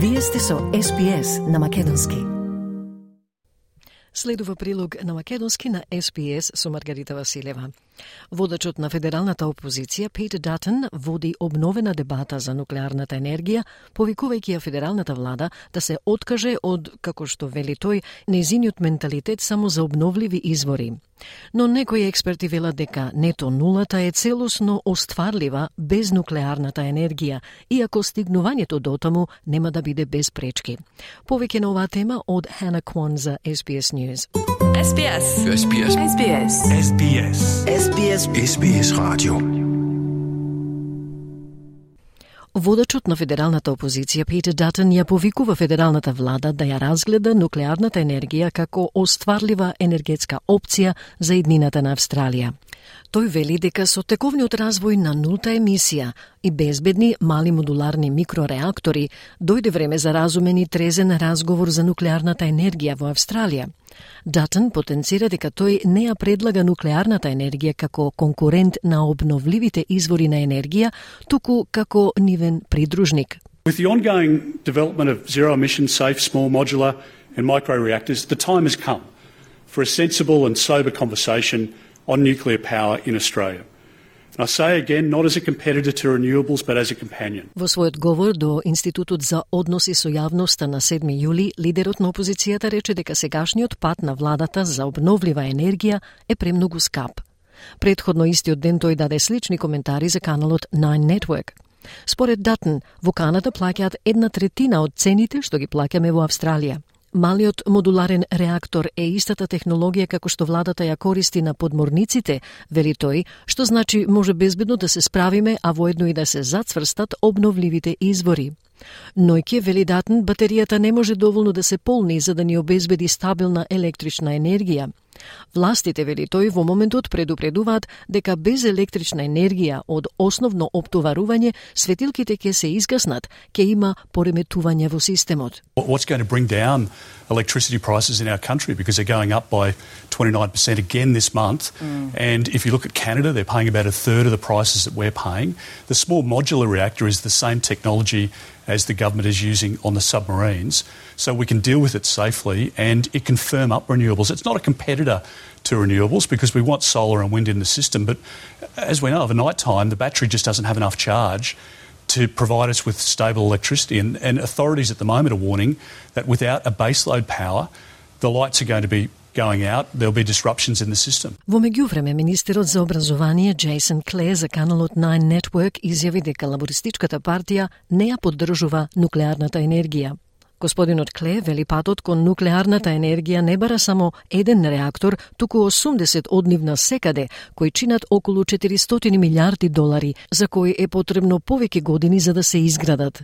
Вие сте со SPS на Македонски. Следува прилог на Македонски на SPS со Маргарита Василева. Водачот на федералната опозиција Пит Датен води обновена дебата за нуклеарната енергија, повикувајќи ја федералната влада да се откаже од, како што вели тој, незиниот менталитет само за обновливи извори. Но некои експерти велат дека нето нулата е целосно остварлива без нуклеарната енергија, иако стигнувањето до таму нема да биде без пречки. Повеќе на оваа тема од Хана Квон за SBS News. SBS. SBS. SBS. SBS. SBS SBS Radio. Водачот на федералната опозиција Питер Датен ја повикува федералната влада да ја разгледа нуклеарната енергија како остварлива енергетска опција за иднината на Австралија. Тој вели дека со тековниот развој на нулта емисија и безбедни мали модуларни микрореактори дојде време за разумен и трезен разговор за нуклеарната енергија во Австралија. Датен потенцира дека тој не ја предлага нуклеарната енергија како конкурент на обновливите извори на енергија, туку како нивен придружник. With the ongoing development of zero emission, safe, small modular, and micro reactors, the time has come for a sensible and sober conversation on nuclear power in Australia. I say again, not as a competitor to renewables, but as a companion. Во својот говор до Институтот за односи со јавноста на 7 јули, лидерот на опозицијата рече дека сегашниот пат на владата за обновлива енергија е премногу скап. Предходно истиот ден тој даде слични коментари за каналот Nine Network. Според Датн, во Канада плаќаат една третина од цените што ги плаќаме во Австралија. Малиот модуларен реактор е истата технологија како што владата ја користи на подморниците, вели тој, што значи може безбедно да се справиме, а воедно и да се зацврстат обновливите извори. Нојке вели датн, батеријата не може доволно да се полни за да ни обезбеди стабилна електрична енергија. Властите, вели тој, во моментот предупредуваат дека без електрична енергија од основно оптоварување, светилките ќе се изгаснат, ќе има пореметување во системот. What's going to bring down electricity prices in our country because they're going up by 29% again this month. And if you look at Canada, they're paying about a third of the prices that we're paying. The small modular reactor is the same technology as the government is using on the submarines. So we can deal with it safely and it can firm up renewables. It's not a competitor to renewables because we want solar and wind in the system. But as we know, over night time, the battery just doesn't have enough charge to provide us with stable electricity. And, and authorities at the moment are warning that without a baseload power, the lights are going to be going out, there'll be disruptions in the system. Во меѓувреме, министерот за образование Джейсон Кле за каналот Nine Network изјави дека лабористичката партија не ја поддржува нуклеарната енергија. Господинот Кле вели патот кон нуклеарната енергија не бара само еден реактор, туку 80 од нив на секаде, кои чинат околу 400 милиарди долари, за кои е потребно повеќе години за да се изградат.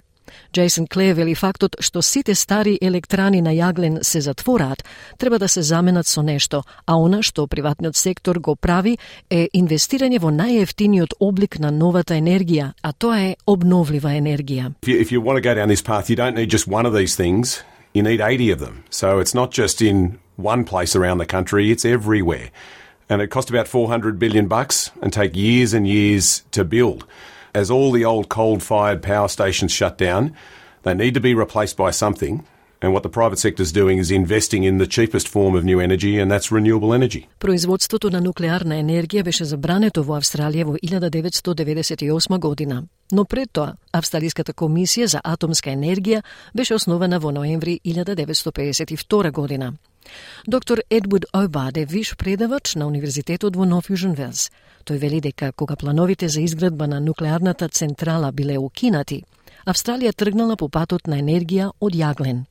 Джейсон Кле вели фактот што сите стари електрани на јаглен се затвораат, треба да се заменат со нешто, а она што приватниот сектор го прави е инвестирање во најевтиниот облик на новата енергија, а тоа е обновлива енергија. If you, if you want to go down this path, you don't need just one of these things. You need 80 of them. So it's not just in one place around the country, it's everywhere. And it cost about 400 billion bucks and take years and years to build. As all the old coal-fired power stations shut down, they need to be replaced by something. And what the private sector is doing is investing in the cheapest form of new energy, and that's renewable energy. Производството на нуклеарна енергија беше забрането во Австралија во 1998 година. Но пред тоа, Австралиската комисија за атомска енергија беше основана во ноември 1952 година. Доктор Едвуд Обад виш предавач на Универзитетот во Нов Јужен Велс. Тој вели дека кога плановите за изградба на нуклеарната централа биле укинати, Австралија тргнала по патот на енергија од јаглен.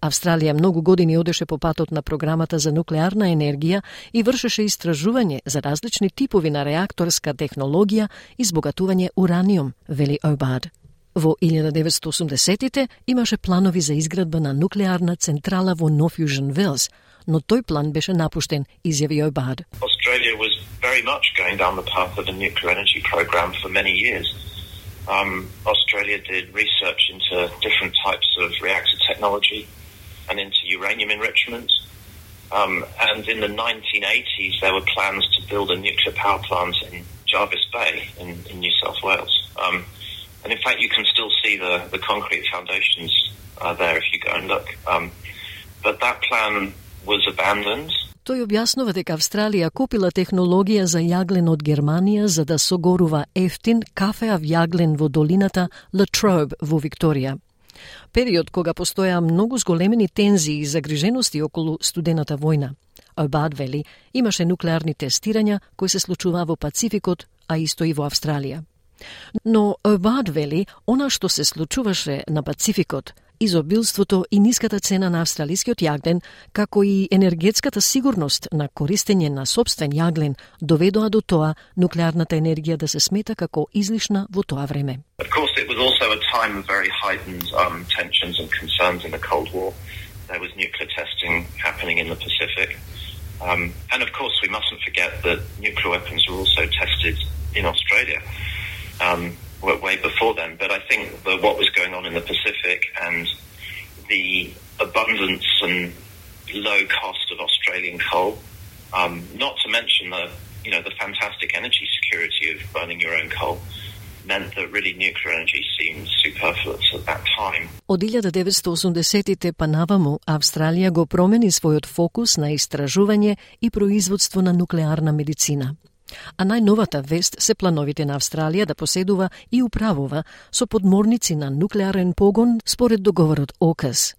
Австралија многу години одеше по патот на програмата за нуклеарна енергија и вршеше истражување за различни типови на реакторска технологија и збогатување ураниум, вели Обад. Во 1980-тите имаше планови за изградба на нуклеарна централа во Нофјужен Велс, но тој план беше напуштен, изјави Обад. Very much going down the path of a nuclear energy program for many years. Um, Australia did research into different types of reactor technology and into uranium enrichment. Um, and in the 1980s, there were plans to build a nuclear power plant in Jarvis Bay in, in New South Wales. Um, and in fact, you can still see the, the concrete foundations uh, there if you go and look. Um, but that plan was abandoned. Тој објаснува дека Австралија купила технологија за јаглен од Германија за да согорува ефтин кафеав јаглен во долината Латроб во Викторија. Период кога постоја многу зголемени тензии и загрижености околу студената војна. Обад вели, имаше нуклеарни тестирања кои се случуваа во Пацификот, а исто и во Австралија. Но Обад вели, она што се случуваше на Пацификот – изобилството и ниската цена на австралискиот јаглен, како и енергетската сигурност на користење на собствен јаглен, доведоа до тоа нуклеарната енергија да се смета како излишна во тоа време. Of course, it was also a time of very heightened um, tensions and concerns in the Cold War. There was nuclear testing happening in the Pacific. Um, and of course, we mustn't forget that nuclear weapons were also tested in Australia. Um, way before then. But I think that what was going on in the Pacific and the abundance and low cost of Australian coal, um, not to mention the you know the fantastic energy security of burning your own coal, meant that really nuclear energy seemed superfluous at that time. Од 1980-тите па наваму, Австралија го промени својот фокус на истражување и производство на нуклеарна медицина. А најновата вест се плановите на Австралија да поседува и управува со подморници на нуклеарен погон според договорот ОКАС.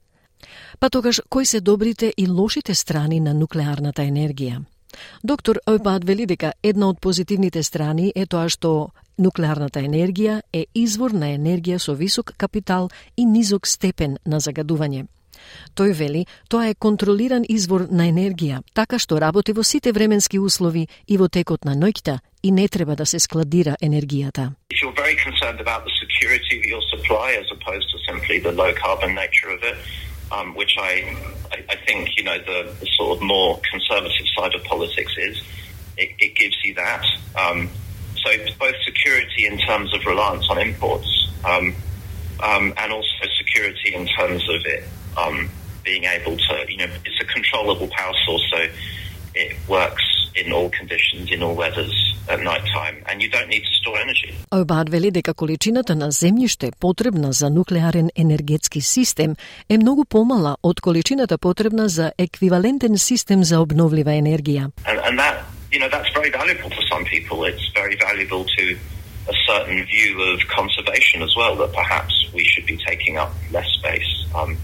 Па тогаш, кои се добрите и лошите страни на нуклеарната енергија? Доктор Ојпад вели дека една од позитивните страни е тоа што нуклеарната енергија е извор на енергија со висок капитал и низок степен на загадување. Тој вели, тоа е контролиран извор на енергија, така што работи во сите временски услови и во текот на ноќта и не треба да се складира енергијата. Um, which I, I, I think, you know, the, the, sort of more conservative side of politics is, it, it gives you that. Um, so both security in terms of reliance on imports um, um and also security in terms of it um, being able to, you know, it's a controllable power source, so it works in all conditions, in all weathers at night time, and you don't need to store energy. Обад вели дека количината на земјиште потребна за нуклеарен енергетски систем е многу помала од количината потребна за еквивалентен систем за обновлива енергија. And, and that, you know, that's very valuable to some people. It's very valuable to a certain view of conservation as well, that perhaps we should be taking up less space. Um,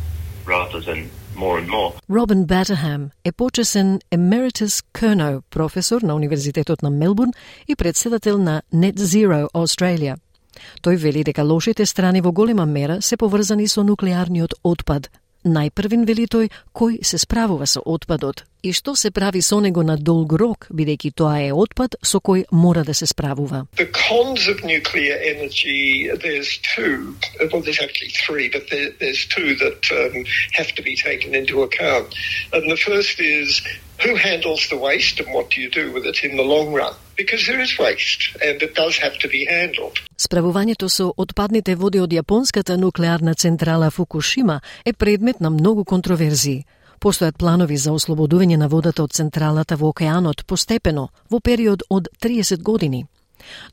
rather than more and more. Robin Batterham е почесен Emeritus Kerno професор на Универзитетот на Мелбурн и председател на Net Zero Australia. Тој вели дека лошите страни во голема мера се поврзани со нуклеарниот отпад – Најпрвин вели тој кој се справува со отпадот и што се прави со него на долг рок, бидејќи тоа е отпад со кој мора да се справува. The cons of nuclear energy, there's two, well there's actually three, but there, there's two that um, have to be taken into account. And the first is who handles the waste and what do you do with it in the long run? Because there is waste and it does have to be handled. Справувањето со отпадните води од јапонската нуклеарна централа Фукушима е предмет на многу контроверзии. Постојат планови за ослободување на водата од централата во океанот постепено во период од 30 години.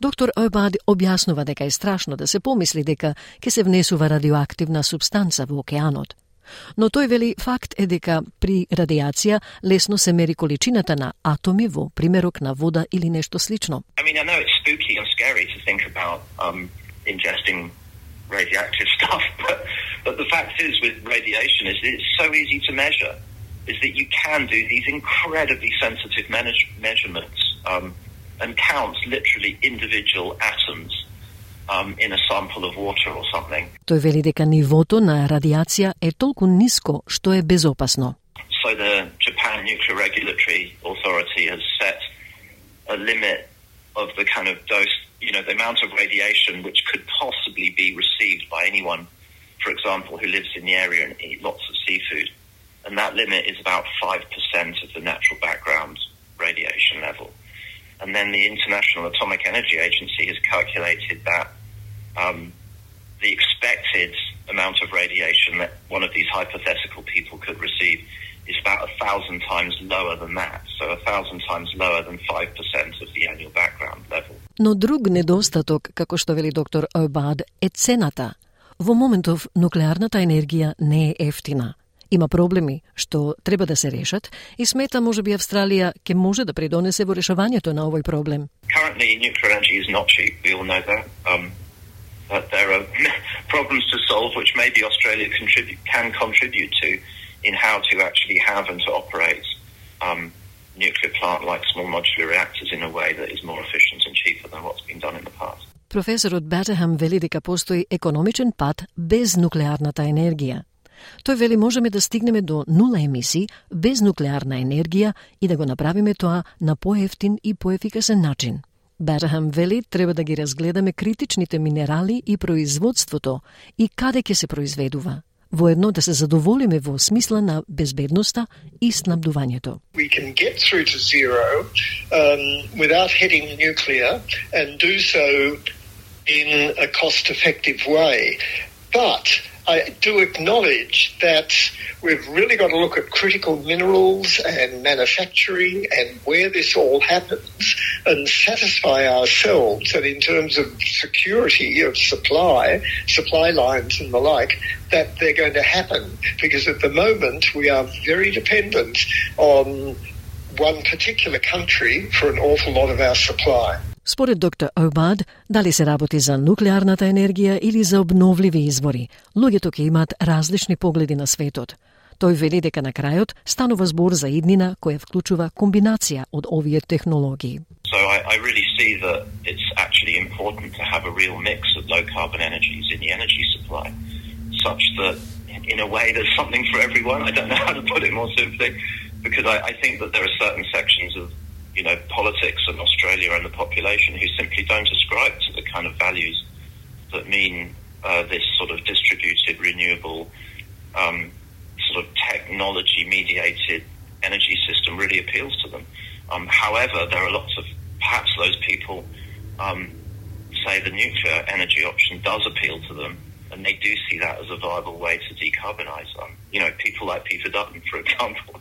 Доктор Ойбад објаснува дека е страшно да се помисли дека ќе се внесува радиоактивна субстанца во океанот. Но тој вели факт е дека при радиација лесно се мери количината на атоми во примерок на вода или нешто слично. I mean, I know it's spooky and scary to think about um, ingesting radioactive stuff, but, but the fact is with radiation is it's so easy to measure, is that you can do these incredibly sensitive measurements um, and count literally individual atoms um, in a sample of water or something. Тој вели дека нивото на радиација е толку ниско што е безопасно. So the Japan Nuclear Regulatory Authority has set a limit of the kind of dose, you know, the amount of radiation which could possibly be received by anyone, for example, who lives in the area and eat lots of seafood. And that limit is about 5% of the natural background radiation level. And then the International Atomic Energy Agency has calculated that um, the expected amount of radiation that one of these hypothetical people could receive is about a thousand times lower than that. So a thousand times lower than 5% of the annual background level. Но друг недостаток, како што вели доктор Обад, е цената. Во моментов нуклеарната енергија не е ефтина. Има проблеми што треба да се решат и смета можеби Австралија ќе може да придонесе во решавањето на овој проблем. Currently nuclear energy is not cheap, we all know that. Um, that there are problems to solve which maybe Australia contribute, can contribute to in how to actually have and to operate um, nuclear plant like small modular reactors in a way that is more efficient and cheaper than what's been done in the past. Професорот Батехам вели дека постои економичен пат без нуклеарната енергија. Тој вели можеме да стигнеме до нула емисии без нуклеарна енергија и да го направиме тоа на поевтин и поефикасен начин. Барахам вели треба да ги разгледаме критичните минерали и производството и каде ќе се произведува воедно да се задоволиме во смисла на безбедноста и снабдувањето. We can get through to zero um, without hitting nuclear and do so in a cost effective way. But I do acknowledge that we've really got to look at critical minerals and manufacturing and where this all happens and satisfy ourselves that in terms of security of supply, supply lines and the like, that they're going to happen. Because at the moment we are very dependent on one particular country for an awful lot of our supply. Според доктор Обад, дали се работи за нуклеарната енергија или за обновливи извори, луѓето ќе имаат различни погледи на светот. Тој вели дека на крајот станува збор за иднина која вклучува комбинација од овие технологии. So I, I really see that it's actually important to have a real mix of low carbon energies in the energy supply, such that in a way there's something for everyone. I don't know how to put it more simply, because I, I think that there are certain sections of you know, politics of Australia and the population who simply don't ascribe to the kind of values that mean uh, this sort of distributed, renewable, um, sort of technology mediated energy system really appeals to them. Um, however, there are lots of perhaps those people um, say the nuclear energy option does appeal to them, and they do see that as a viable way to decarbonise. You know, people like Peter Dutton, for example.